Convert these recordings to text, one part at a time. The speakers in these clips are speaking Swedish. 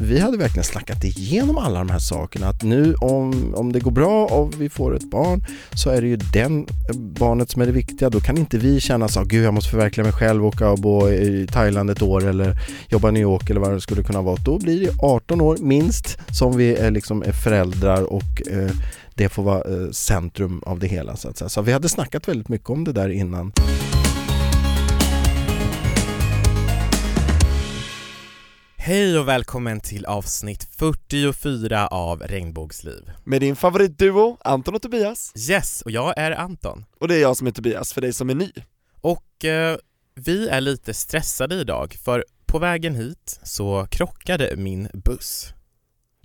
Vi hade verkligen snackat igenom alla de här sakerna att nu om, om det går bra och vi får ett barn så är det ju den eh, barnet som är det viktiga. Då kan inte vi känna så gud jag måste förverkliga mig själv, åka och bo i Thailand ett år eller jobba i New York eller vad det skulle kunna vara. Då blir det 18 år minst som vi är, liksom, är föräldrar och eh, det får vara eh, centrum av det hela så att säga. Så vi hade snackat väldigt mycket om det där innan. Hej och välkommen till avsnitt 44 av Regnbågsliv. Med din favoritduo, Anton och Tobias. Yes, och jag är Anton. Och det är jag som är Tobias, för dig som är ny. Och eh, vi är lite stressade idag, för på vägen hit så krockade min buss.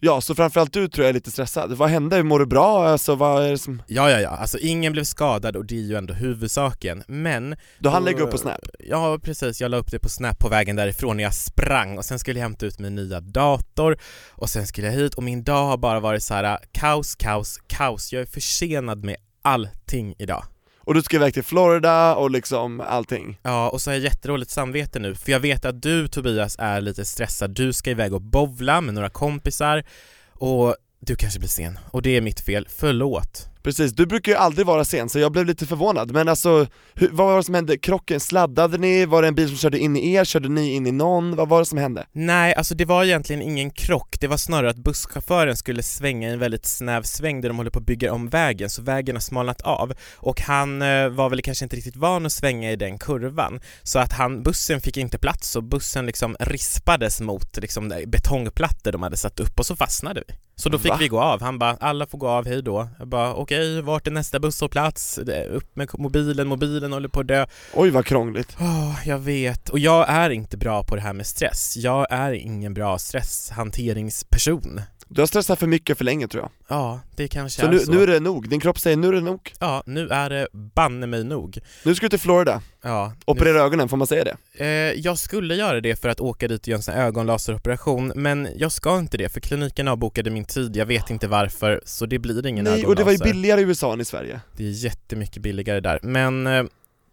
Ja, så framförallt du tror jag är lite stressad. Vad hände? Mår du bra? Alltså vad är det som... Ja, ja, ja, alltså ingen blev skadad och det är ju ändå huvudsaken, men... Du hann lägga upp på Snap? Ja, precis. Jag la upp det på Snap på vägen därifrån när jag sprang och sen skulle jag hämta ut min nya dator och sen skulle jag hit och min dag har bara varit så här kaos, kaos, kaos. Jag är försenad med allting idag. Och du ska iväg till Florida och liksom allting. Ja, och så har jag jätteroligt samvete nu, för jag vet att du Tobias är lite stressad. Du ska iväg och bowla med några kompisar och du kanske blir sen. Och det är mitt fel, förlåt. Precis, du brukar ju aldrig vara sen så jag blev lite förvånad, men alltså hur, vad var det som hände? Krocken, sladdade ni? Var det en bil som körde in i er? Körde ni in i någon? Vad var det som hände? Nej, alltså det var egentligen ingen krock, det var snarare att busschauffören skulle svänga i en väldigt snäv sväng där de håller på att bygga om vägen, så vägen har smalnat av och han eh, var väl kanske inte riktigt van att svänga i den kurvan, så att han, bussen fick inte plats och bussen liksom rispades mot liksom betongplattor de hade satt upp och så fastnade vi. Så då fick Va? vi gå av, han bara 'alla får gå av, hej då' Jag bara 'okej, vart är nästa busshållplats? Upp med mobilen, mobilen håller på att dö' Oj vad krångligt. Åh, jag vet. Och jag är inte bra på det här med stress. Jag är ingen bra stresshanteringsperson. Du har stressat för mycket för länge tror jag. Ja, det kanske Så är nu, så. nu är det nog, din kropp säger nu är det nog. Ja, nu är det banne mig nog. Nu ska du till Florida, Ja, operera ögonen, får man säga det? nu, eh, jag skulle göra det för att åka dit och göra en sån ögonlaseroperation, men jag ska inte det för kliniken avbokade min tid, jag vet inte varför, så det blir ingen Nej, ögonlaser. och det var ju billigare i USA än i Sverige. Det är jättemycket billigare där, men eh,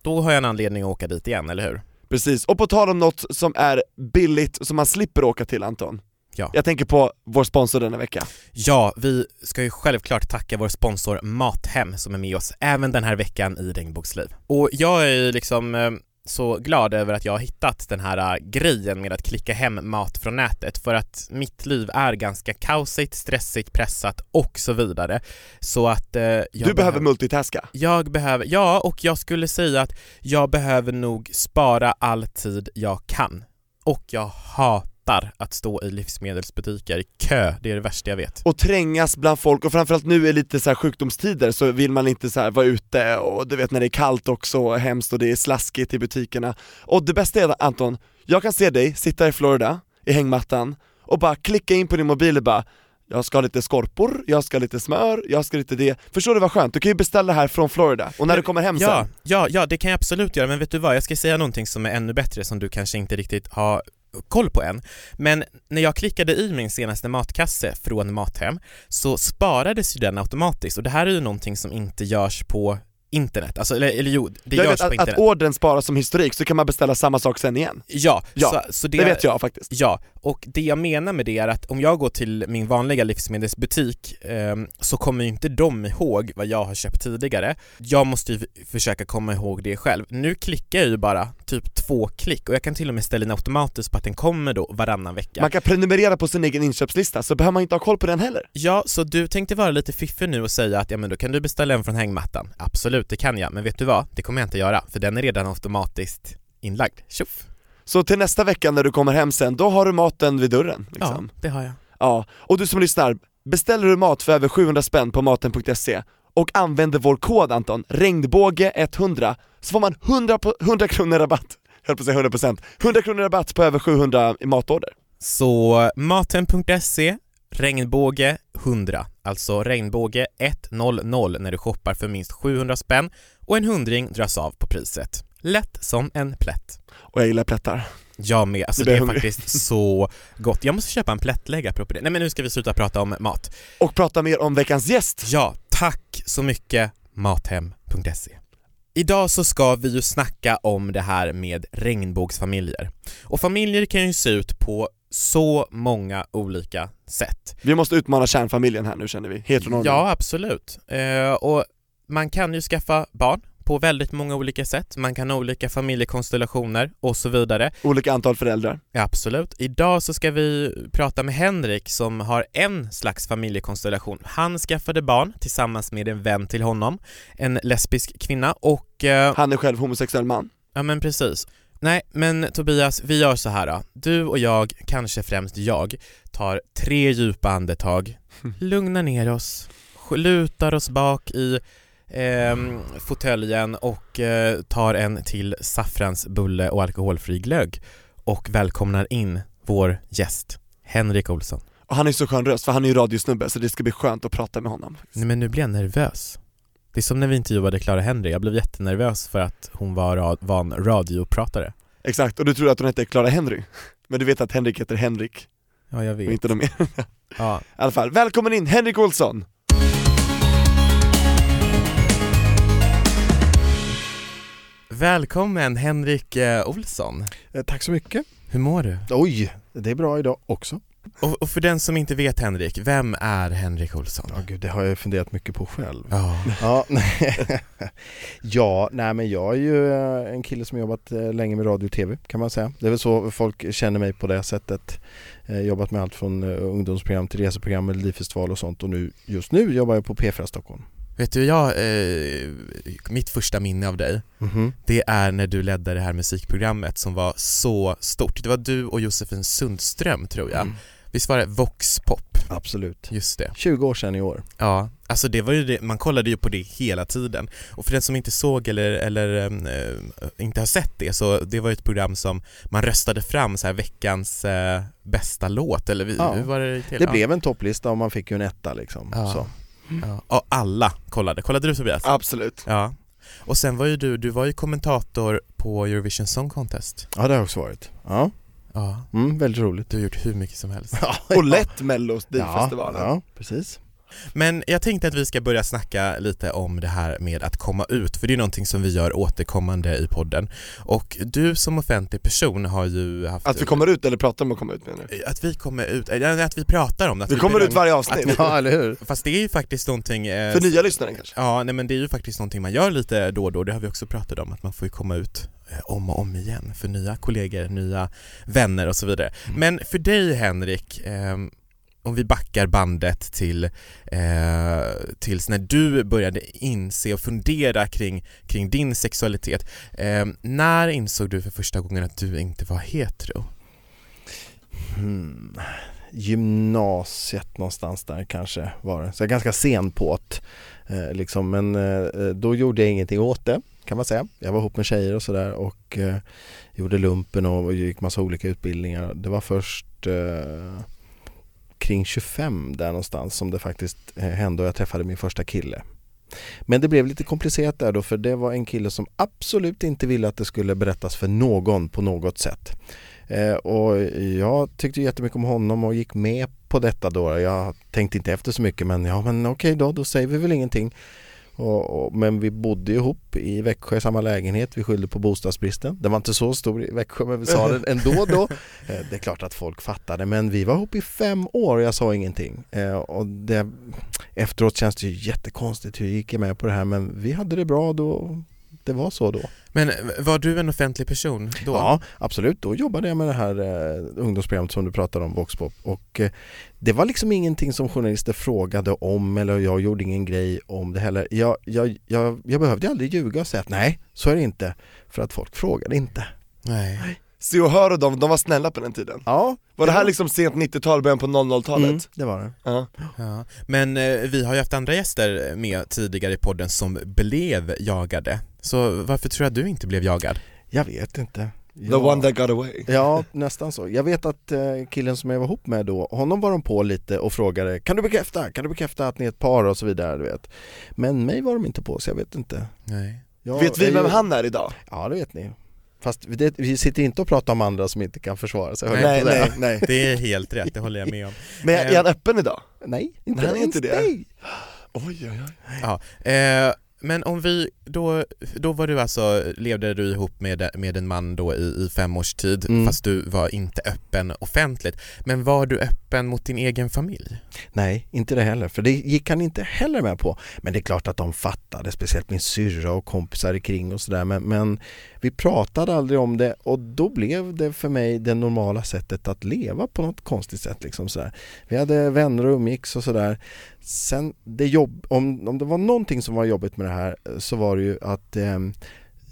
då har jag en anledning att åka dit igen, eller hur? Precis, och på tal om något som är billigt, som man slipper åka till Anton. Ja. Jag tänker på vår sponsor denna vecka. Ja, vi ska ju självklart tacka vår sponsor Mathem som är med oss även den här veckan i Regnbågsliv. Och jag är ju liksom eh, så glad över att jag har hittat den här eh, grejen med att klicka hem mat från nätet för att mitt liv är ganska kaosigt, stressigt, pressat och så vidare. Så att eh, jag du behöver multitaska. jag behöver, ja och jag skulle säga att jag behöver nog spara all tid jag kan. Och jag hatar att stå i livsmedelsbutiker i kö, det är det värsta jag vet. och trängas bland folk och framförallt nu är lite så här sjukdomstider så vill man inte så vara ute och du vet när det är kallt också och hemskt och det är slaskigt i butikerna. Och det bästa är Anton, jag kan se dig sitta i Florida, i hängmattan och bara klicka in på din mobil och bara jag ska ha lite skorpor, jag ska ha lite smör, jag ska ha lite det. Förstår du vad skönt? Du kan ju beställa här från Florida och när du kommer hem Ja, sen ja, ja, det kan jag absolut göra, men vet du vad? Jag ska säga någonting som är ännu bättre som du kanske inte riktigt har koll på än. Men när jag klickade i min senaste matkasse från Mathem så sparades ju den automatiskt och det här är ju någonting som inte görs på internet, alltså eller, eller jo, det jag görs vet på internet. att ordern sparas som historik så kan man beställa samma sak sen igen. Ja, Ja, så, så Det vet jag faktiskt. Ja, och det jag menar med det är att om jag går till min vanliga livsmedelsbutik ehm, så kommer ju inte de ihåg vad jag har köpt tidigare. Jag måste ju försöka komma ihåg det själv. Nu klickar jag ju bara typ två klick och jag kan till och med ställa in automatiskt på att den kommer då varannan vecka. Man kan prenumerera på sin egen inköpslista så behöver man inte ha koll på den heller. Ja, så du tänkte vara lite fiffig nu och säga att ja men då kan du beställa en från hängmattan. Absolut, det kan jag, men vet du vad? Det kommer jag inte göra, för den är redan automatiskt inlagd. Tjoff! Så till nästa vecka när du kommer hem sen, då har du maten vid dörren liksom. Ja, det har jag. Ja, och du som lyssnar, beställer du mat för över 700 spänn på maten.se och använder vår kod Anton, regnbåge100, så får man 100, på, 100 kronor rabatt, jag höll på att säga 100%, 100 kronor rabatt på över 700 i matorder. Så maten.se, regnbåge 100. Alltså regnbåge 100 när du shoppar för minst 700 spänn och en hundring dras av på priset. Lätt som en plätt. Och jag gillar plättar. Jag med, alltså det är hungrig. faktiskt så gott. Jag måste köpa en plättlägg apropå det. Nej men nu ska vi sluta prata om mat. Och prata mer om veckans gäst. Ja, tack så mycket Mathem.se. Idag så ska vi ju snacka om det här med regnbågsfamiljer. Och familjer kan ju se ut på så många olika sätt. Vi måste utmana kärnfamiljen här nu känner vi, heteronormen. Ja, absolut. Eh, och man kan ju skaffa barn på väldigt många olika sätt. Man kan ha olika familjekonstellationer och så vidare. Olika antal föräldrar. Ja, absolut. Idag så ska vi prata med Henrik som har en slags familjekonstellation. Han skaffade barn tillsammans med en vän till honom, en lesbisk kvinna och... Eh, Han är själv homosexuell man. ja men precis. Nej, men Tobias, vi gör så här då. Du och jag, kanske främst jag, tar tre djupa andetag, lugnar ner oss, lutar oss bak i ehm, fåtöljen och eh, tar en till saffransbulle och alkoholfri glögg och välkomnar in vår gäst, Henrik Olsson. Och han är så skön röst, för han är ju radiosnubbe så det ska bli skönt att prata med honom. Nej men nu blir jag nervös. Det är som när vi intervjuade Clara Henry, jag blev jättenervös för att hon var, ra- var en radiopratare. Exakt, och du tror att hon heter Clara Henry. Men du vet att Henrik heter Henrik Ja, jag och vet. inte någon mer. Ja. I alla fall, välkommen in Henrik Olsson! Välkommen Henrik eh, Olsson. Eh, Tack så mycket. Hur mår du? Oj, det är bra idag också. Och, och för den som inte vet Henrik, vem är Henrik Olsson? Ja gud, det har jag funderat mycket på själv. Ja. Ja, ja nej men jag är ju eh, en kille som jobbat eh, länge med radio och tv kan man säga. Det är väl så folk känner mig på det sättet. Eh, Jobbat med allt från ungdomsprogram till reseprogram, Melodifestival och sånt och nu, just nu jobbar jag på P4 Stockholm. Vet du, jag, eh, mitt första minne av dig, Mhm. det är när du ledde det här musikprogrammet som var så stort. Det var du och Josefin Sundström tror jag. Mm. Visst var det Vox Pop? Absolut. Just det. 20 år sedan i år. Ja, alltså det var ju det, man kollade ju på det hela tiden. Och för den som inte såg eller, eller eh, inte har sett det så det var ju ett program som man röstade fram så här veckans eh, bästa låt eller vi- Ja. hur var det till? Det blev en topplista och man fick ju en etta liksom. Ja. Så. Ja. Och alla kollade, kollade du Tobias? Absolut. Ja. Och sen var ju du, du var ju kommentator på Eurovision Song Contest. ja, det har jag också varit. Ja, Ja. mm, väldigt roligt. Du har gjort hur mycket som helst. Och lätt Mellos ja, festivalen. ja, precis. Men jag tänkte att vi ska börja snacka lite om det här med att komma ut, för det är någonting som vi gör återkommande i podden. Och du som offentlig person har ju haft... Att vi kommer ut eller pratar om att komma ut menar du? Att vi kommer ut, eller att vi pratar om det. att Vi kommer ut varje avsnitt. Ja, eller hur? Fast det är ju faktiskt någonting... Eh, För nya lyssnare kanske? Ja, nej men det är ju faktiskt någonting man gör lite då och då, det har vi också pratat om, att man får ju komma ut eh, om och om igen för nya kollegor, nya vänner och så vidare. Men för dig Henrik, ehm, om vi backar bandet till eh, tills när du började inse och fundera kring, kring din sexualitet. Eh, när insåg du för första gången att du inte var hetero? Hmm. Gymnasiet någonstans där kanske var det. Så jag är ganska sen på det. Eh, liksom. Men eh, eh, då gjorde jag ingenting åt det kan man säga. Jag var ihop med tjejer och sådär och eh, gjorde lumpen och gick massa olika utbildningar. Det var först eh, kring 25 där någonstans som det faktiskt eh, hände och jag träffade min första kille. Men det blev lite komplicerat där då för det var en kille som absolut inte ville att det skulle berättas för någon på något sätt. Eh, och jag tyckte jättemycket om honom och gick med på detta då. Jag tänkte inte efter så mycket men ja men okej då, då säger vi väl ingenting. Och, och, men vi bodde ihop i Växjö i samma lägenhet, vi skyllde på bostadsbristen. Den var inte så stor i Växjö men vi sa det ändå då. Eh, det är klart att folk fattade men vi var ihop i fem år och jag sa ingenting. Eh, och det, efteråt känns det ju jättekonstigt hur gick jag med på det här men vi hade det bra då. Det var så då. Men eh, var du en offentlig person då? Ja, absolut. Då jobbade jag med det här eh, ungdomsprogrammet som du pratade om, Voxpop. Och eh, det var liksom ingenting som journalister frågade om eller jag gjorde ingen grej om det heller. Jag, jag, jag, jag behövde aldrig ljuga och säga att nej, så är det inte. För att folk frågade inte. Nej. Se och hör och de, de var snälla på den tiden. Ja, Var det här liksom sent 90-tal, början på 00-talet? mm, det var det. Ja. Ja. Men eh, vi har ju haft andra gäster med tidigare i podden som blev jagade. Så varför tror jag att du inte blev jagad? Jag vet inte. The one that got away. Ja, nästan så. Jag vet att eh, killen som jag var ihop med då, honom var de på lite och frågade Kan du bekräfta? Kan du bekräfta att ni är ett par och så vidare, du vet. Men mig var de inte på, så jag vet inte. Nej. Jag, Vet vi jag- vem han är idag? Ja, det vet ni. Fast det, vi sitter inte och pratar om andra som inte kan försvara sig. Nej, säga. nej, nej. Det är helt rätt, det håller jag med om. Men är han öppen idag? Nej, inte ens inte det. Nej. Oj, oj, oj. Ja, eh, men om vi, då, då var du alltså, levde du ihop med, med en man då i, i fem års tid Mm. fast du var inte öppen offentligt. Men var du öppen mot din egen familj? Nej, inte det heller, för det gick han inte heller med på. Men det är klart att de fattade, speciellt min syrra och kompisar kring och sådär. Men, men vi pratade aldrig om det och då blev det för mig det normala sättet att leva på något konstigt sätt. Liksom sådär. Vi hade vänner och umgicks och sådär. Sen, det jobb, om, om det var någonting som var jobbigt med det här eh, så var det ju att eh,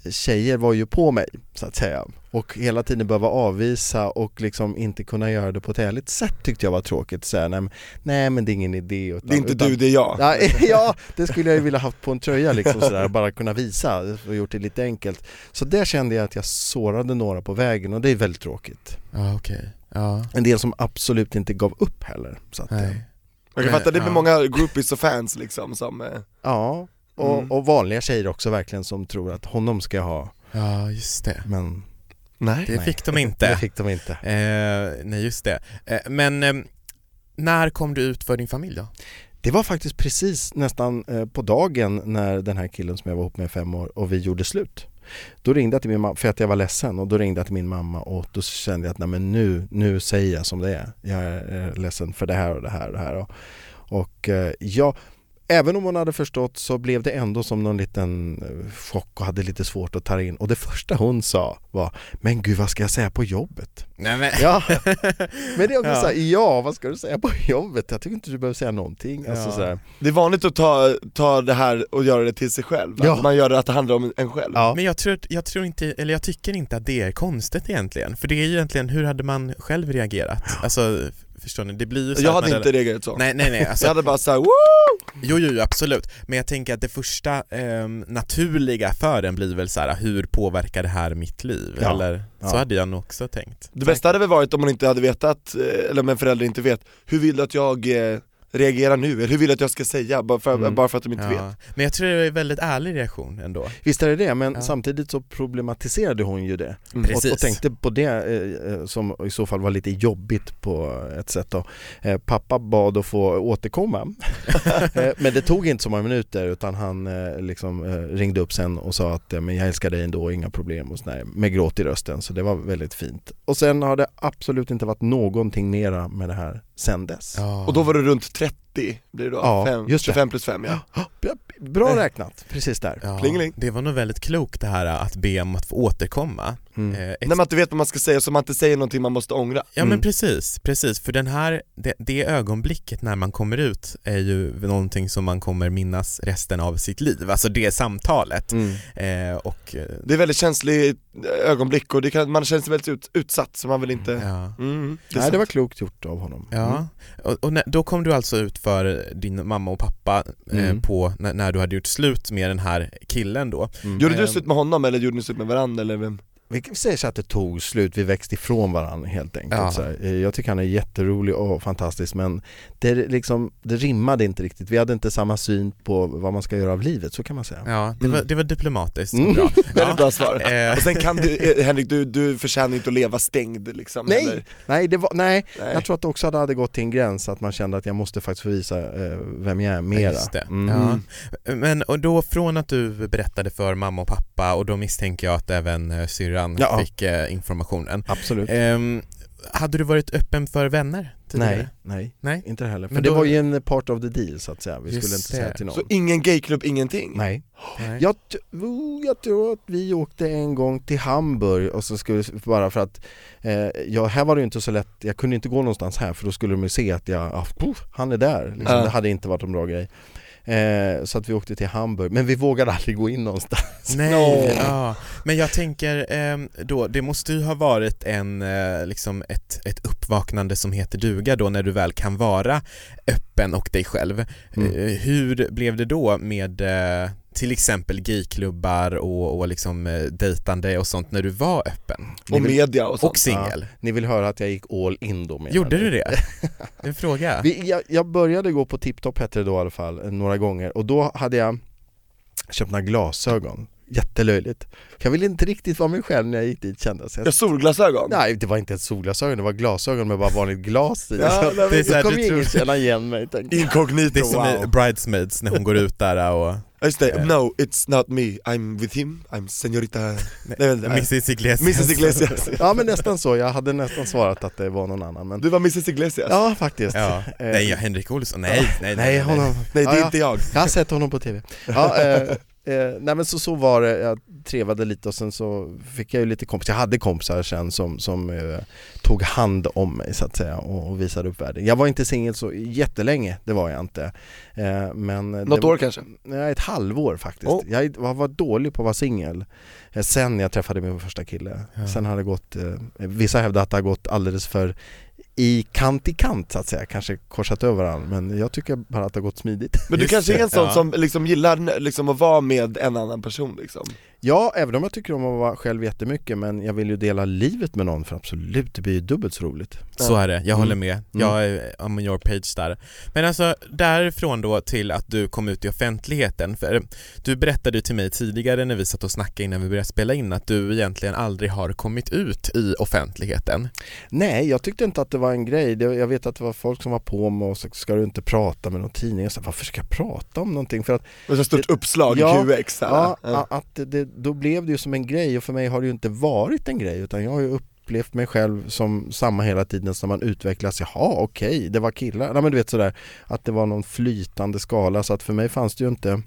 tjejer var ju på mig så att säga och hela tiden behöva avvisa och liksom inte kunna göra det på ett ärligt sätt tyckte jag var tråkigt. Så här, nej, men- nej men det är ingen idé. Utan, Det är inte utan, du, det är jag. Ja, ja, det skulle jag ju vilja haft på en tröja liksom sådär, bara kunna visa och gjort det lite enkelt. Så där kände jag att jag sårade några på vägen och det är väldigt tråkigt. Ja, okej. Ja, En del som absolut inte gav upp heller. Så att, nej. Jag kan fatta, det är ja. många groupies och fans liksom som... eh, Ja, och, Mm. och vanliga tjejer också verkligen som tror att honom ska jag ha, Ja, just det. men Nej. Det Nej. fick de det inte. fick de inte. Eh, nej, just det. Eh, men eh, när kom du ut för din familj då? Det var faktiskt precis nästan eh, på dagen när den här killen som jag var ihop med i fem år och vi gjorde slut. Då ringde jag till min mamma, för att jag var ledsen och då ringde jag till min mamma och då kände jag att nej men nu, nu säger jag som det är. Jag är eh, ledsen för det här och det här och det här. Och, och eh, jag, även om hon hade förstått så blev det ändå som någon liten eh, chock och hade lite svårt att ta in. Och det första hon sa var Men gud vad ska jag säga på jobbet? Nej, men... Ja, men det är också Ja. såhär, ja vad ska du säga på jobbet? Jag tycker inte du behöver säga någonting. Alltså, Ja. sådär. Det är vanligt att ta, ta det här och göra det till sig själv, Ja. att man gör det att det handlar om en själv. Ja. Men jag tror, jag tror inte, eller jag tycker inte att det är konstigt egentligen. För det är ju egentligen, hur hade man själv reagerat? Alltså, förstår ni? Det blir ju så Jag hade inte reagerat så. Nej, nej, nej. Alltså, Jag hade bara såhär, woo! Jo, jo, jo, absolut. Men jag tänker att det första ehm, naturliga för en blir väl så här: hur påverkar det här mitt liv? Ja. Eller så Ja. hade jag nog också tänkt. Det bästa hade väl varit om man inte hade vetat, eh, eller om en förälder inte vet, hur vill du att jag eh, reagerar nu? Eller hur vill du att jag ska säga? Bara för, Mm. bara för att de inte vet. Ja. Men jag tror det är en väldigt ärlig reaktion ändå. Visst är det det, men Ja. samtidigt så problematiserade hon ju det Mm. Och, och tänkte på det eh, eh, som i så fall var lite jobbigt på ett sätt då. Eh, pappa bad att få återkomma eh, men det tog inte så många minuter utan han eh, liksom ringde upp sen och sa att men jag älskar dig ändå, inga problem och sådär, med gråt i rösten så det var väldigt fint. Och sen har det absolut inte varit någonting mera med det här sen dess. Ja. Och då var du runt 30, blir det då? Ja, Fem, just det. 25 plus 5 ja. Ja, Bra räknat, precis där. ja, Plingeling. Det var nog väldigt klokt det här att be om att få återkomma. Mm. Eh, ett- När man inte vet vad man ska säga så man inte säger någonting man måste ångra. Ja Mm. men precis, precis, för den här, det, det ögonblicket när man kommer ut är ju någonting som man kommer minnas resten av sitt liv, alltså det samtalet. Mm. Eh, och eh, Det är väldigt känsligt ögonblick och det kan, man känner sig väldigt ut, utsatt så man vill inte... ja. Mm, det Nej sant. det var klokt gjort av honom. Ja, Mm. och, och när, då kom du alltså ut för din mamma och pappa eh, Mm. på, när, när du hade gjort slut med den här killen då. Mm. Gjorde du Ehm. slut med honom eller gjorde ni slut med varandra eller vem? Vi säga så att det tog slut, vi växte ifrån varandra helt enkelt. Ja. Så här, jag tycker han är jätterolig och fantastisk men det, liksom, det rimmade inte riktigt. Vi hade inte samma syn på vad man ska göra av livet, så kan man säga. Ja, det, var, det var diplomatiskt Mm. bra. Väldigt bra svar. Eh, Och sen kan du, eh, Henrik, du, du förtjänar inte att leva stängd liksom Nej! eller? Nej, det var, nej, Nej. jag tror att det också hade gått till en gräns att man kände att jag måste faktiskt få visa eh, vem jag är mera. Just det. Mm. Ja. Men och då från att du berättade för mamma och pappa och då misstänker jag att även eh, syrran Ja. fick eh, informationen. Absolut. Ehm, hade du varit öppen för vänner tidigare? Nej, nej, Nej. inte heller. För Men det då- var ju en part of the deal så att säga. Vi Just skulle inte det. säga till någon. Så ingen gayklubb, ingenting? Nej. Nej. Jag, jag tror att vi åkte en gång till Hamburg och så skulle bara för att eh, ja, här var det ju inte så lätt, jag kunde inte gå någonstans här för då skulle de ju se att jag, ah, puff, han är där. Liksom. Ja. Det hade inte varit en bra grej. Eh, så att vi åkte till Hamburg, men vi vågade aldrig gå in någonstans. Nej, ja. men jag tänker ehm, då, det måste ju ha varit en, eh, liksom ett, ett uppvaknande som heter duga då när du väl kan vara öppen och dig själv. Mm. Eh, hur blev det då med, eh, till exempel gayklubbar och, och liksom eh, dejtande och sånt när du var öppen? Och media och sånt. Och singel? Ni vill höra att jag gick all in då menar Gjorde ni? du det? En fråga? Vi, jag, jag började gå på TipTop hette det då i alla fall, några gånger och då hade jag köpt några glasögon Jättelöjligt. Jag ville inte riktigt vara mig själv när jag gick dit kändes Ja, jag. solglasögon? Nej det var inte ens solglasögon, det var glasögon med bara vanligt glas i. Ja, Så Det är så Då här, kommer du ingen tror- känna igen mig. Inkognito, Det är som wow. i Bridesmaids när hon går ut där och Ja, Just det, no it's not me, I'm with him, I'm senorita... Nej, vänta, nej. Mrs Iglesias. Mrs Iglesias. Ja men nästan så, jag hade nästan svarat att det var någon annan men Du var Mrs Iglesias? Ja faktiskt. Ja. Eh, Nej, ja, Henrik Olsson, nej, nej, Nej, honom, Nej det är ja. inte jag. Jag har sett honom på TV. Ja, eh, eh, nej men så, så var det, jag trevade lite och sen så fick jag ju lite kompisar, jag hade kompisar sen som, som eh, tog hand om mig så att säga och, och visade upp världen. Jag var inte singel så jättelänge, det var jag inte. Eh, men Något det, år kanske? Nej, ett halvår faktiskt. Oh. Jag var, var dålig på att vara singel. Eh, Sen jag träffade min första kille. Ja. Sen har det gått, eh, vissa hävdar att det har gått alldeles för i kant i kant så att säga, kanske korsat över varandra men jag tycker bara att det har gått smidigt. Men du Just kanske är en sån ja. som liksom gillar liksom att vara med en annan person liksom? Ja, även om jag tycker om att vara själv jättemycket men jag vill ju dela livet med någon för absolut, det blir ju dubbelt så roligt. Så är det, jag håller Mm. med. Jag är on your page där. Men alltså därifrån då till att du kom ut i offentligheten, för du berättade ju till mig tidigare när vi satt och snackade innan vi började spela in att du egentligen aldrig har kommit ut i offentligheten. Nej, jag tyckte inte att det var en grej. Det, jag vet att det var folk som var på mig och så ska du inte prata med någon tidning. Jag sa, varför ska jag prata om någonting? För att Och så stort uppslag i Ja, QX här. Ja, att det, då blev det ju som en grej och för mig har det ju inte varit en grej utan jag har ju upplevt mig själv som samma hela tiden som man utvecklas. Jaha, okej, det var killar. Nej men du vet sådär att det var någon flytande skala så att för mig fanns det ju inte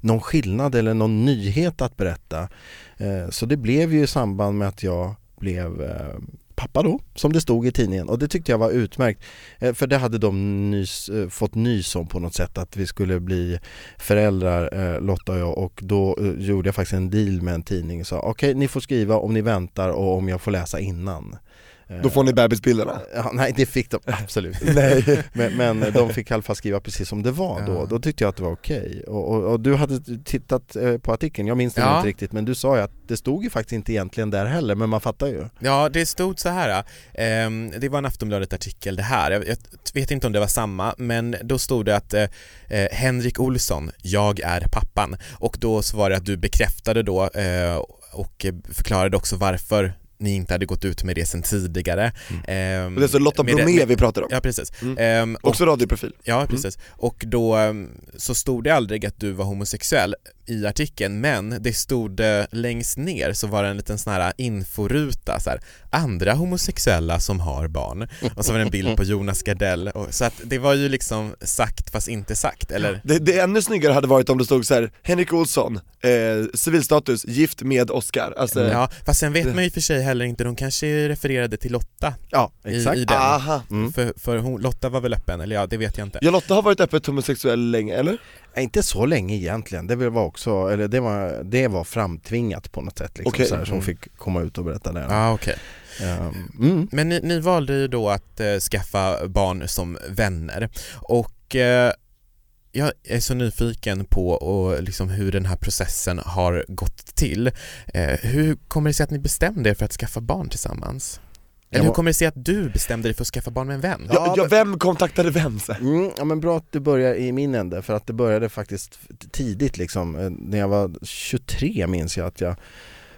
någon skillnad eller någon nyhet att berätta. Eh, så det blev ju i samband med att jag blev eh, pappa då, som det stod i tidningen och det tyckte jag var utmärkt. Eh, för det hade de nys, eh, fått nys om på något sätt att vi skulle bli föräldrar, eh, Lotta och jag och då gjorde jag faktiskt en deal med en tidning och sa okej ni får skriva om ni väntar och om jag får läsa innan. Eh, Då får ni bebisbilderna? Ja, nej det fick de absolut Nej. men, men de fick i alla fall skriva precis som det var då, Ja. då tyckte jag att det var okej. Och, och, och du hade tittat eh, på artikeln, jag minns den Ja. inte riktigt men du sa ju att det stod ju faktiskt inte egentligen där heller men man fattar ju. Ja, det stod så här. ehm, det var en Aftonbladet-artikel det här. Jag, jag vet inte om det var samma, men då stod det att eh, eh, Henrik Olsson, jag är pappan. Och då så var det att du bekräftade då eh, och förklarade också varför ni inte hade gått ut med det sen tidigare. Ehm, Och det är så Lotta med det- Bromé med- vi pratar om? Ja precis. Mm. Ehm, och, Också radioprofil? ja precis. Och då ehm, så stod det aldrig att du var homosexuell i artikeln men det stod eh, längst ner så var det en liten sån här inforuta så här, andra homosexuella som har barn och så var det en bild på Jonas Gardell och, så att det var ju liksom sagt fast inte sagt eller Det, det ännu snyggare hade varit om det stod så här: Henrik Olsson, eh, civilstatus, gift med Oscar. Alltså, Ja, fast sen vet man ju för sig heller inte, de kanske refererade till Lotta Ja, i, exakt. i den. aha. Mm. För, för hon, Lotta var väl öppen, eller ja det vet jag inte. Ja, Lotta har varit öppet homosexuell länge, eller? Inte så länge egentligen, det var också, eller det var, det var framtvingat på något sätt liksom, Okej. så här, som Mm. fick komma ut och berätta det. Ah, okej. Ehm, mm. Men ni, ni valde ju då att eh, skaffa barn som vänner och eh, jag är så nyfiken på och liksom hur den här processen har gått till. Eh, hur kommer det sig att ni bestämde er för att skaffa barn tillsammans? Eller hur kommer det sig att du bestämde dig för att skaffa barn med en vän? Ja, Ja, vem kontaktade vem? Mm, ja men bra att du börjar i min ände för att det började faktiskt tidigt liksom. Eh, När jag var 23 minns jag att jag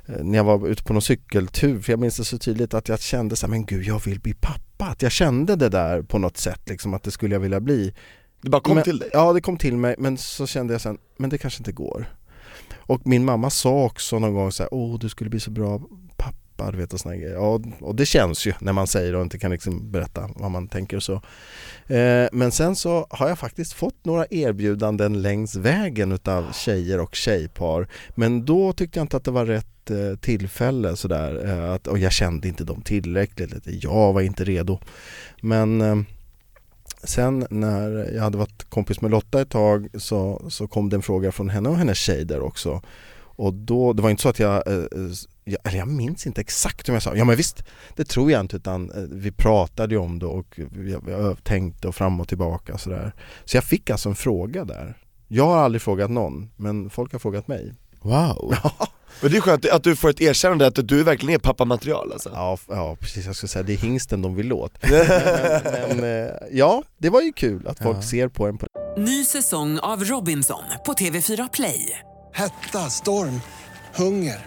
eh, när jag var ute på någon cykeltur, för jag minns det så tydligt att jag kände så här, men gud jag vill bli pappa. Att jag kände det där på något sätt liksom att det skulle jag vilja bli. Det bara kom men, till dig? Ja det kom till mig men så kände jag sen, men det kanske inte går. Och min mamma sa också någon gång så här, åh du skulle bli så bra läppar, vet och såna grejer. Ja, och det känns ju när man säger och inte kan liksom berätta vad man tänker och så. Eh, men sen så har jag faktiskt fått några erbjudanden längs vägen utav tjejer och tjejpar. Men då tyckte jag inte att det var rätt eh, tillfälle sådär. Eh, att, och jag kände inte dem tillräckligt. Jag var inte redo. Men eh, Sen när jag hade varit kompis med Lotta ett tag så, så kom det en fråga från henne och hennes tjej där också. Och då, det var inte så att jag, jag, eller jag minns inte exakt om jag sa, ja men visst, det tror jag inte utan eh, vi pratade ju om det och vi, vi tänkte och fram och tillbaka sådär. Så jag fick alltså en fråga där. Jag har aldrig frågat någon, men folk har frågat mig. Wow. Men det är skönt att du får ett erkännande att du verkligen är pappamaterial alltså. Ja, ja precis, jag skulle säga det är hingsten de vill åt. men, men eh, ja, det var ju kul att folk Ja. ser på en på Ny säsong av Robinson på TV4 Play. Hetta, storm, hunger.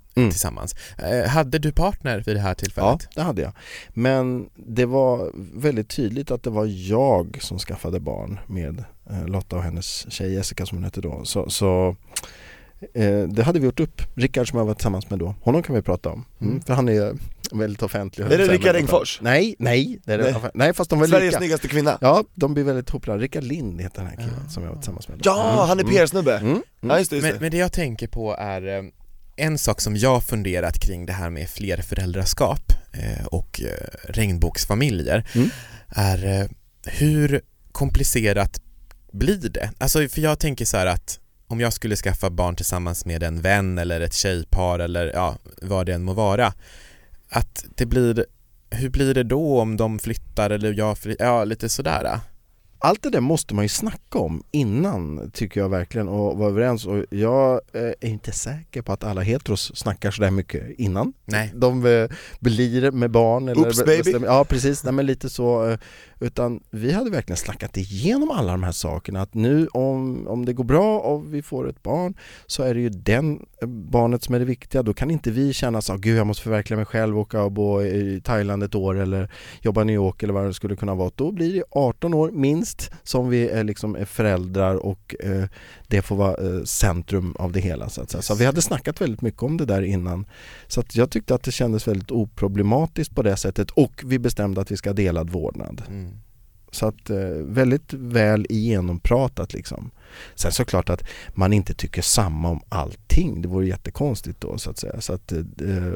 Mm. tillsammans. Eh, hade du partner vid det här Ja, tillfället? det hade jag. Men det var väldigt tydligt att det var jag som skaffade barn med eh, Lotta och hennes tjej Jessica som hon hette då. Så, så eh, det hade vi gjort upp. Rickard som jag var tillsammans med då, honom kan vi prata om. Mm, Mm. För han är väldigt offentlig. Är det Rickard men- Engfors? Nej, nej, det är det, Nej. nej. fast de var Sveriges lika. snyggaste kvinna. Ja, de blir väldigt populära. Rickard Lind heter den här killen som jag var tillsammans med. då. Ja, han är Mm. PR-snubbe. Mm. Mm. Ja just det, just Men, det. men det jag tänker på är en sak som jag funderat kring det här med flerföräldraskap eh, och eh, regnbågsfamiljer Mm. är eh, hur komplicerat blir det? Alltså för jag tänker så här att om jag skulle skaffa barn tillsammans med en vän eller ett tjejpar eller ja, vad det än må vara att det blir hur blir det då om de flyttar eller jag flyttar, ja lite sådär. Allt det där måste man ju snacka om innan tycker jag verkligen och vara överens och jag eh, är inte säker på att alla heteros snackar sådär mycket innan. Nej. De eh, blir med barn eller Oops, baby. Ja precis, nej men lite så eh, utan vi hade verkligen snackat igenom alla de här sakerna att nu om, om det går bra och vi får ett barn så är det ju den eh, barnet som är det viktiga. Då kan inte vi känna så gud jag måste förverkliga mig själv och åka och bo i Thailand ett år eller jobba i New York eller vad det skulle kunna vara. Då blir det 18 år minst som vi är, liksom är föräldrar och eh, det får vara eh, centrum av det hela. Så, att säga. så vi hade snackat väldigt mycket om det där innan. Så att jag tyckte att det kändes väldigt oproblematiskt på det sättet och vi bestämde att vi ska ha delad vårdnad. Mm. Så att eh, väldigt väl igenompratat liksom. Sen såklart att man inte tycker samma om allting. Det vore jättekonstigt då så att säga. Så att eh,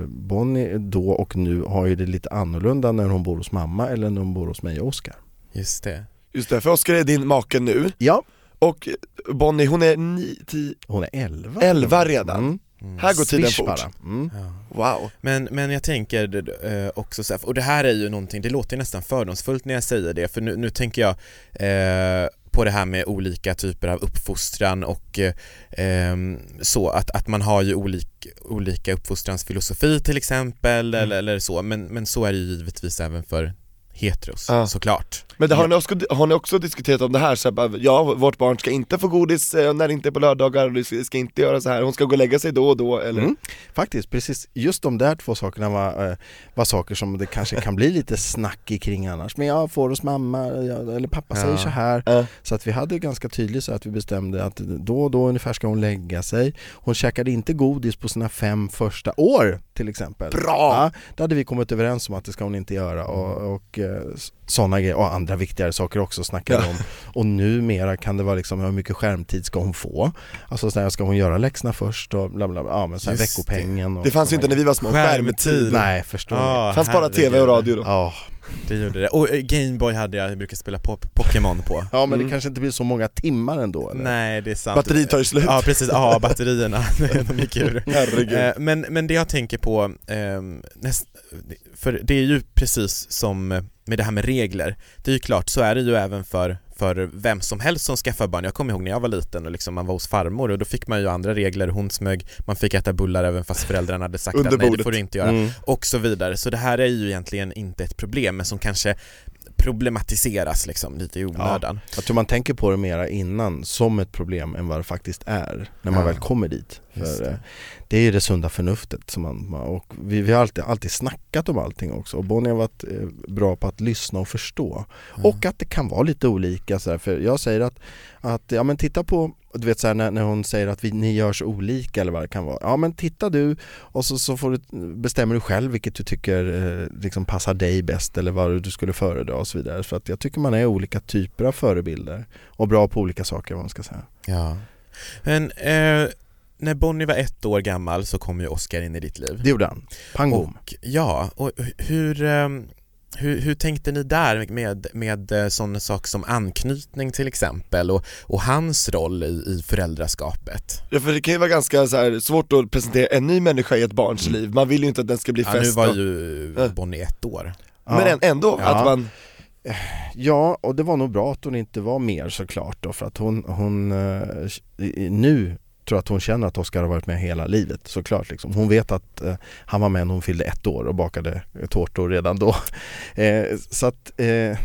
Bonnie då och nu har ju det lite annorlunda när hon bor hos mamma eller när hon bor hos mig och Oskar. Just det. Just det, för Oskar är din make nu, Ja, och Bonnie hon är 9, 10, hon är 11. 11 redan. Mm. Mm. Här går tiden Swish fort. bara. Mm. Ja. Wow. Men, men jag tänker eh, också så här, och det här är ju någonting, det låter nästan fördomsfullt när jag säger det, för nu, nu tänker jag eh, på det här med olika typer av uppfostran och eh, så, att, att man har ju olik, olika uppfostransfilosofi till exempel Mm. eller, eller så, men, men så är det ju givetvis även för heteros Ja. såklart. Men det, har, ni också, har ni också diskuterat om det här? Så här ja, vårt barn ska inte få godis eh, när det inte är på lördagar, det ska, inte göra så här. hon ska gå och lägga sig då och då eller? Mm. Faktiskt, precis just de där två sakerna var, eh, var saker som det kanske kan bli lite snack kring annars. Men jag får hos mamma, eller pappa säger Ja. så här. Ja. Så att vi hade ganska tydligt så att vi bestämde att då och då ungefär ska hon lägga sig. Hon käkade inte godis på sina fem första år till exempel. Bra! Ja, det hade vi kommit överens om att det ska hon inte göra och, och sådana grejer och andra viktigare saker också snackade Ja. om. Och numera kan det vara liksom hur mycket skärmtid ska hon få? Alltså så här, ska hon göra läxorna först och bla bla bla, ja men så här, Just veckopengen och Det fanns ju inte när vi var små, skärmtid. Nej, förstår Ah, fanns bara tv och radio då. Ja, Det gjorde det. Och eh, Gameboy hade jag, jag brukade spela pop- Pokémon på. ja men Mm. det kanske inte blir så många timmar ändå eller? Nej det är sant. Batteriet tar ju slut. Ja precis, ja batterierna, de gick ur. Herregud. Eh, Men, men det jag tänker på, ehm, för det är ju precis som med det här med regler, det är ju klart, så är det ju även för, för vem som helst som skaffar barn. Jag kommer ihåg när jag var liten och liksom man var hos farmor och då fick man ju andra regler, hon smög, man fick äta bullar även fast föräldrarna hade sagt att nej det får du inte göra Mm. och så vidare. Så det här är ju egentligen inte ett problem men som kanske problematiseras liksom lite i onödan. Ja, jag tror man tänker på det mera innan som ett problem än vad det faktiskt är när man Ja. väl kommer dit. För det. det. det är ju det sunda förnuftet som man, och vi, vi har alltid, alltid snackat om allting också och Bonnie har varit eh, bra på att lyssna och förstå. Och att det kan vara lite olika så här, för jag säger att, att ja men titta på, du vet så här, när, när hon säger att vi, ni gör så olika eller vad det kan vara. Ja men titta du och så, så får du, bestämmer du själv vilket du tycker eh, liksom passar dig bäst eller vad du skulle föredra och så vidare. För att jag tycker man är olika typer av förebilder och bra på olika saker vad man ska säga. Ja. Men eh, när Bonnie var ett år gammal så kom ju Oscar in i ditt liv. Det gjorde han. Pang. Och, ja, och hur, ehm, hur, hur tänkte ni där med, med eh, sådana saker som anknytning till exempel och, och hans roll i, i föräldraskapet? Ja för det kan ju vara ganska så här, svårt att presentera en ny människa i ett barns liv, man vill ju inte att den ska bli Ja, nu var och- ju Ja. Bonnie ett år. Men än- ändå, Ja. att man Ja, och det var nog bra att hon inte var mer såklart då för att hon, hon eh, nu tror att hon känner att Oskar har varit med hela livet såklart liksom. Hon vet att eh, han var med när hon fyllde ett år och bakade tårtor redan då. Eh, så att eh,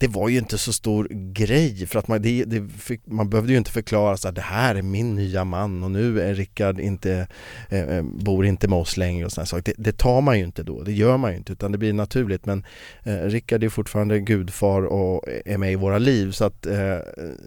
det var ju inte så stor grej för att man, det, det fick, man behövde ju inte förklara så att det här är min nya man och nu är Rickard inte, eh, eh, bor inte med oss längre och sådana saker. Det, det tar man ju inte då, det gör man ju inte utan det blir naturligt men eh, Rickard är fortfarande gudfar och är med i våra liv så att eh,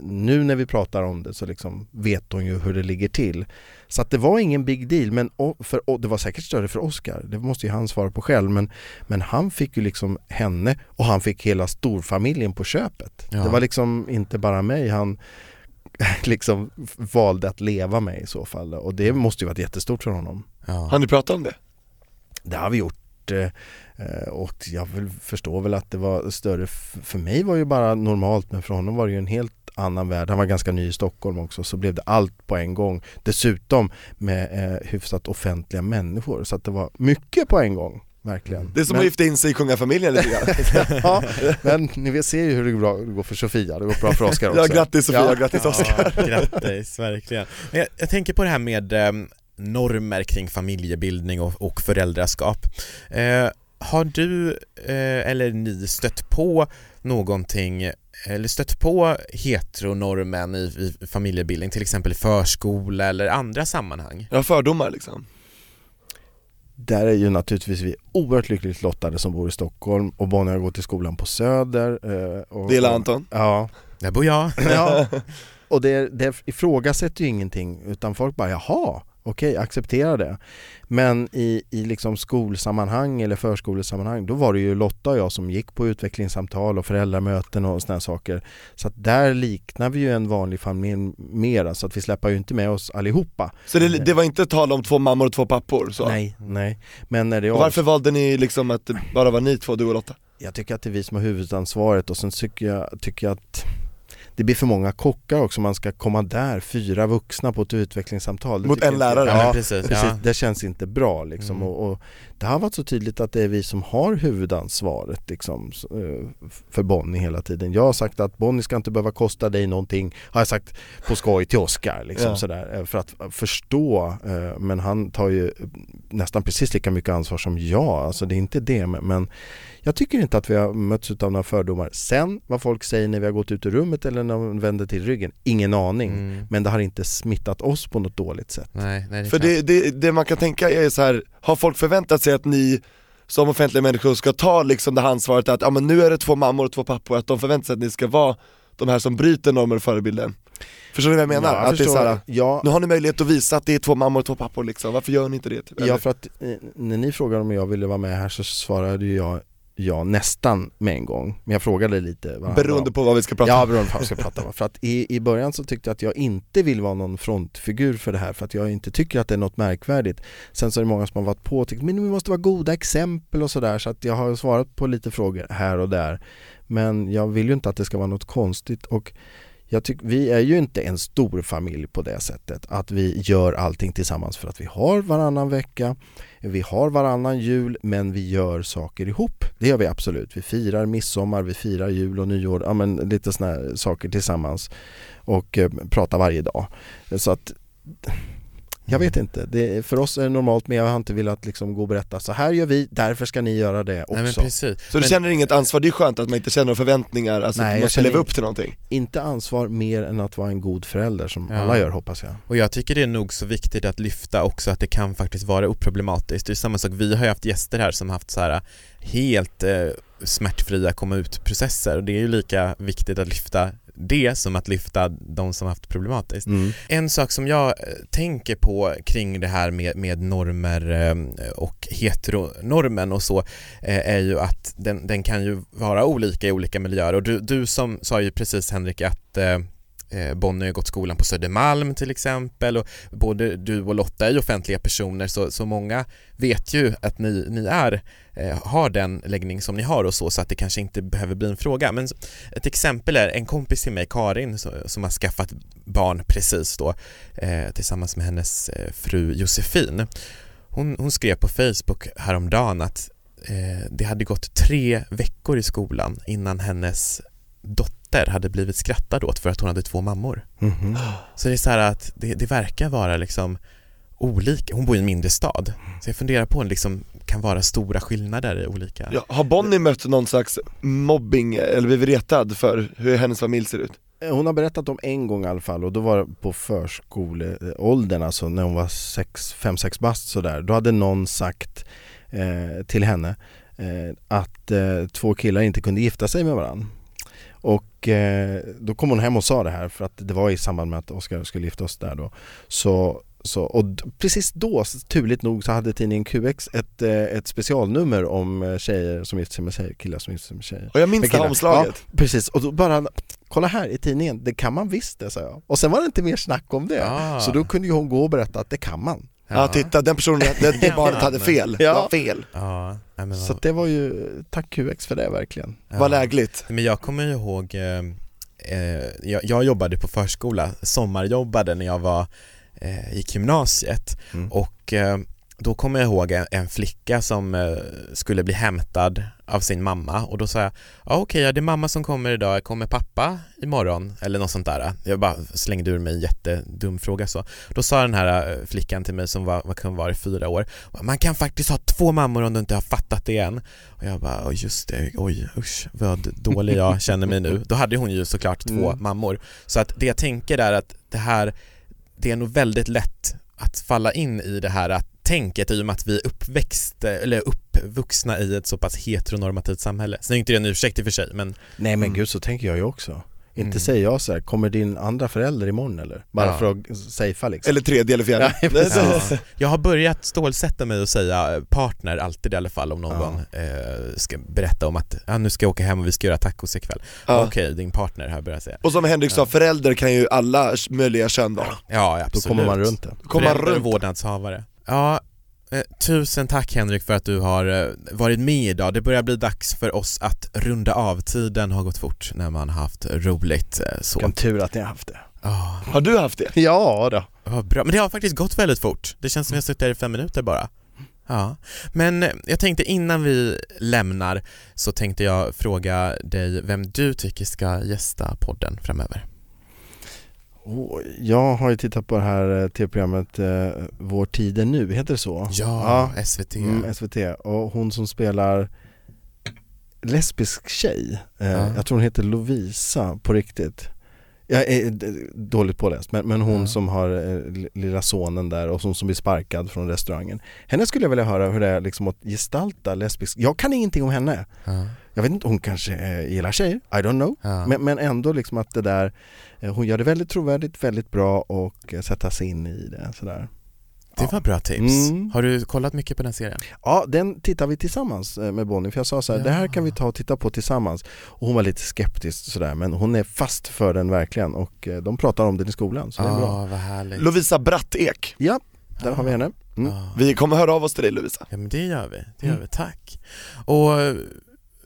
nu när vi pratar om det så liksom vet hon ju hur det ligger till. Så att det var ingen big deal men för, och det var säkert större för Oscar, det måste ju han svara på själv men, men han fick ju liksom henne och han fick hela storfamiljen på köpet. Ja. Det var liksom inte bara mig han liksom valde att leva med i så fall och det måste ju varit jättestort för honom. Ja. Har ni pratat om det? Det har vi gjort eh, eh, och jag förstår väl att det var större, för mig var det ju bara normalt men för honom var det ju en helt annan värld. Han var ganska ny i Stockholm också så blev det allt på en gång. Dessutom med eh, hyfsat offentliga människor så att det var mycket på en gång. Verkligen. Det är som Men- att gifta in sig i kungafamiljen lite grann ja, men ni ser ju hur det går, bra, det går för Sofia, det går bra för Oskar också. Ja grattis Sofia, Ja. grattis Oskar Ja, grattis, verkligen. Men jag, jag tänker på det här med ehm, normer kring familjebildning och, och föräldraskap. Eh, har du eh, eller ni stött på någonting eller stött på heteronormen i, i familjebildning, till exempel i förskola eller andra sammanhang? Har fördomar liksom Där är ju naturligtvis vi oerhört lyckligt lottade som bor i Stockholm och Bonnie har gått i skolan på Söder. Eh, och, Det gillar Anton Ja, Där bor jag. ja. och det, det ifrågasätter ju ingenting utan folk bara jaha, okej, acceptera det. Men i, i liksom skolsammanhang eller förskolesammanhang då var det ju Lotta och jag som gick på utvecklingssamtal och föräldramöten och sådana saker. Så att där liknar vi ju en vanlig familj mera så att vi släpper ju inte med oss allihopa. Så det, det var inte tal om två mammor och två pappor så? Nej, nej. Men när det Och varför valde ni liksom att det bara var ni två, du och Lotta? Jag tycker att det är vi som har huvudansvaret och sen tycker jag, tycker jag att det blir för många kockar också, man ska komma där, fyra vuxna på ett utvecklingssamtal Mot en inte- lärare? Ja, Ja, precis, precis, ja. det känns inte bra liksom Mm. och, och det har varit så tydligt att det är vi som har huvudansvaret liksom, eh, för Bonnie hela tiden. Jag har sagt att Bonnie ska inte behöva kosta dig någonting, har jag sagt på skoj till Oscar liksom Ja. sådär, eh, för att förstå, eh, men han tar ju nästan precis lika mycket ansvar som jag, alltså det är inte det men, men jag tycker inte att vi har mötts av några fördomar. Sen vad folk säger när vi har gått ut ur rummet eller när de vänder till ryggen, ingen aning. Mm. Men det har inte smittat oss på något dåligt sätt. Nej, nej, det För det, det, det man kan tänka är så här, har folk förväntat sig att ni som offentliga människor ska ta liksom det här ansvaret att ja, men nu är det två mammor och två pappor, att de förväntar sig att ni ska vara de här som bryter normer och förebilder Förstår ni vad jag menar? Ja, jag att det är förstår. så här, ja, nu har ni möjlighet att visa att det är två mammor och två pappor liksom, varför gör ni inte det? Typ? ja, för att eh, när ni frågade om jag ville vara med här så svarade ju jag ja nästan med en gång. Men jag frågade lite vad Beroende på vad vi ska prata Ja, om beroende på vad vi ska prata om. För att i, i början så tyckte jag att jag inte vill vara någon frontfigur för det här för att jag inte tycker att det är något märkvärdigt. Sen så är det många som har varit på och tyckt men vi måste vara goda exempel och sådär så att jag har svarat på lite frågor här och där. Men jag vill ju inte att det ska vara något konstigt och jag tycker, vi är ju inte en stor familj på det sättet att vi gör allting tillsammans för att vi har varannan vecka, vi har varannan jul men vi gör saker ihop. Det gör vi absolut. Vi firar midsommar, vi firar jul och nyår, ja men lite sådana saker tillsammans och eh, pratar varje dag. Så att jag vet inte, det, för oss är det normalt men jag har inte velat liksom gå och berätta så här gör vi, därför ska ni göra det också. Nej men precis. Så du Men- känner inget ansvar, det är skönt att man inte känner några förväntningar, alltså Nej, att man ska leva upp till någonting Inte ansvar mer än att vara en god förälder som Ja. alla gör hoppas jag. Och jag tycker det är nog så viktigt att lyfta också att det kan faktiskt vara oproblematiskt. Det är samma sak, vi har ju haft gäster här som haft så här helt eh, smärtfria komma ut-processer och det är ju lika viktigt att lyfta det som att lyfta de som haft problematiskt. Mm. En sak som jag eh, tänker på kring det här med, med normer eh, och heteronormen och så eh, är ju att den, den kan ju vara olika i olika miljöer och du, du som sa ju precis Henrik att Eh, Bonnie har gått skolan på Södermalm till exempel och både du och Lotta är ju offentliga personer så, så många vet ju att ni, ni är, eh, har den läggning som ni har och så så att det kanske inte behöver bli en fråga. Men ett exempel är en kompis till mig, Karin, som har skaffat barn precis då eh, tillsammans med hennes fru Josefin. Hon, hon skrev på Facebook häromdagen att det hade gått tre veckor i skolan innan hennes dotter hade blivit skrattad åt för att hon hade två mammor. Mhm. Så det är så här att det, det verkar vara liksom olika, hon bor i en mindre stad. Så jag funderar på om det liksom kan vara stora skillnader i olika ja, Har Bonnie mött någon slags mobbing eller blivit retad för hur hennes familj ser ut? Eh, Hon har berättat om en gång i alla fall och då var det på förskoleåldern alltså när hon var 5-6 bast sådär. Då hade någon sagt eh, till henne eh, att eh, två killar inte kunde gifta sig med varandra. Och eh, då kom hon hem och sa det här för att det var i samband med att Oskar skulle gifta oss där då. Så, så, och precis då, turligt nog, så hade tidningen QX ett, eh, ett specialnummer om eh, tjejer som gifter sig med tjejer, killar som gifter sig med tjejer. Och jag minns det här omslaget. Ja, precis, och då bara, kolla här i tidningen, det kan man visst det sa jag. Och sen var det inte mer snack om det. Ah. Så då kunde ju hon gå och berätta att det kan man. Ja, titta den personen, det, det barnet hade fel, Ja. det var fel Ja, nej, men, Så att det var ju, tack QX för det verkligen. ja. Vad lägligt Men jag kommer ihåg, eh, eh, jag, jag jobbade på förskola, sommarjobbade när jag var, eh, gick gymnasiet Mm. och eh, då kommer jag ihåg en, en flicka som eh, skulle bli hämtad av sin mamma och då sa jag ja okej, ja, det är mamma som kommer idag, kommer pappa imorgon? Eller något sånt där. Jag bara slängde ur mig en jättedum fråga så. Då sa den här eh, flickan till mig som var, vad kan vara i fyra år, man kan faktiskt ha två mammor om du inte har fattat det än. Och jag bara, "Oj, just det, oj usch vad dålig jag känner mig nu. Då hade hon ju såklart två Mm. mammor. Så att det jag tänker är att det här, det är nog väldigt lätt att falla in i det här att tänket i och med att vi är uppväxt, eller uppvuxna i ett så pass heteronormativt samhälle. Sen är inte det en ursäkt i och för sig men Nej men Mm. gud så tänker jag ju också. Inte Mm. säger jag så här, kommer din andra förälder imorgon eller? Bara Ja. för att safea liksom. Eller tredje eller fjärde Ja. Ja. Jag har börjat stålsätta mig och säga eh, partner alltid i alla fall om någon eh, ska berätta om att ja, nu ska jag åka hem och vi ska göra tacos ikväll. Ja. Okej, din partner har jag börjat säga. Och som Henrik sa, förälder kan ju alla möjliga kön vara Ja, Då absolut. kommer man runt det. Kommer man Förälder och runt vårdnadshavare. Ja, eh, tusen tack Henrik för att du har eh, varit med idag. Det börjar bli dags för oss att runda av. Tiden har gått fort när man har haft roligt. eh, Så. Vilken tur att ni har haft det. Ja, Har du haft det? Ja då. vad bra. Men det har faktiskt gått väldigt fort. Det känns som jag har suttit där i fem minuter bara. Ja, men jag tänkte innan vi lämnar så tänkte jag fråga dig vem du tycker ska gästa podden framöver. Oh, jag har ju tittat på det här eh, tv-programmet eh, Vår tid är nu, heter det så? Ja, SVT. Mm, SVT, och hon som spelar lesbisk tjej, eh, Ja. jag tror hon heter Lovisa på riktigt Jag är d- dåligt påläst, men, men hon Ja. som har eh, li- lilla sonen där och som, som blir sparkad från restaurangen Henne skulle jag vilja höra hur det är liksom att gestalta lesbisk, jag kan ingenting om henne Ja, Jag vet inte, hon kanske eh, gillar tjejer, I don't know ja. men, men ändå liksom att det där, eh, hon gör det väldigt trovärdigt, väldigt bra och eh, sätta sig in i det sådär Det var bra tips. Mm. Har du kollat mycket på den serien? Ja, den tittar vi tillsammans med Bonnie för jag sa så här, Ja. det här kan vi ta och titta på tillsammans och hon var lite skeptisk sådär men hon är fast för den verkligen och de pratar om den i skolan så det är bra Ja, vad härligt. Lovisa Brattek, Ja, där har vi henne mm. Ja. vi kommer höra av oss till dig Lovisa Ja men det gör vi, det gör Mm. vi, tack. Och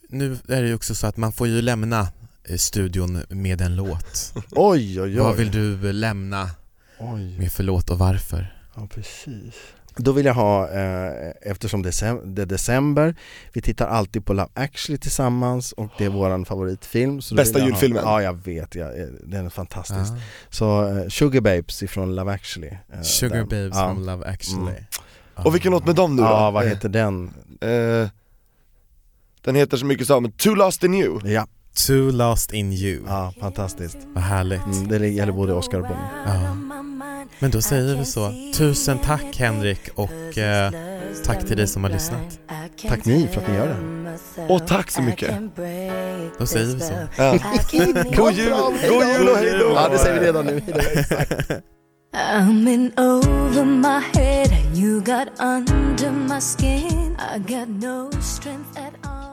nu är det ju också så att man får ju lämna eh, studion med en låt. Oj oj oj, Vad vill du lämna oj. med förlåt och varför? Ja precis Då vill jag ha, eh, eftersom det är december, vi tittar alltid på Love actually tillsammans och det är våran favoritfilm så Bästa julfilmen? Ha, ja jag vet, ja, eh, den är fantastisk. Ah. Så eh, Sugar Babes ifrån Love actually. eh, Sugar den. Babes ja. from Love actually. Mm. Och vilken låt med dem nu då? Ja, vad Eh, heter den? Den heter så mycket som Too Lost In You Ja, Too lost in you. ja fantastiskt. Vad härligt. Mm, det gäller både Oscar och Bonnie. Ja. Men då säger vi så. Tusen tack Henrik och eh, tack till dig som har lyssnat. Tack ni för att ni gör det. Och tack så mycket Då säger vi så. ja. God jul, god jul och hejdå! Ja det säger vi redan nu. I'm in over my head and you got under my skin. I got no strength at all.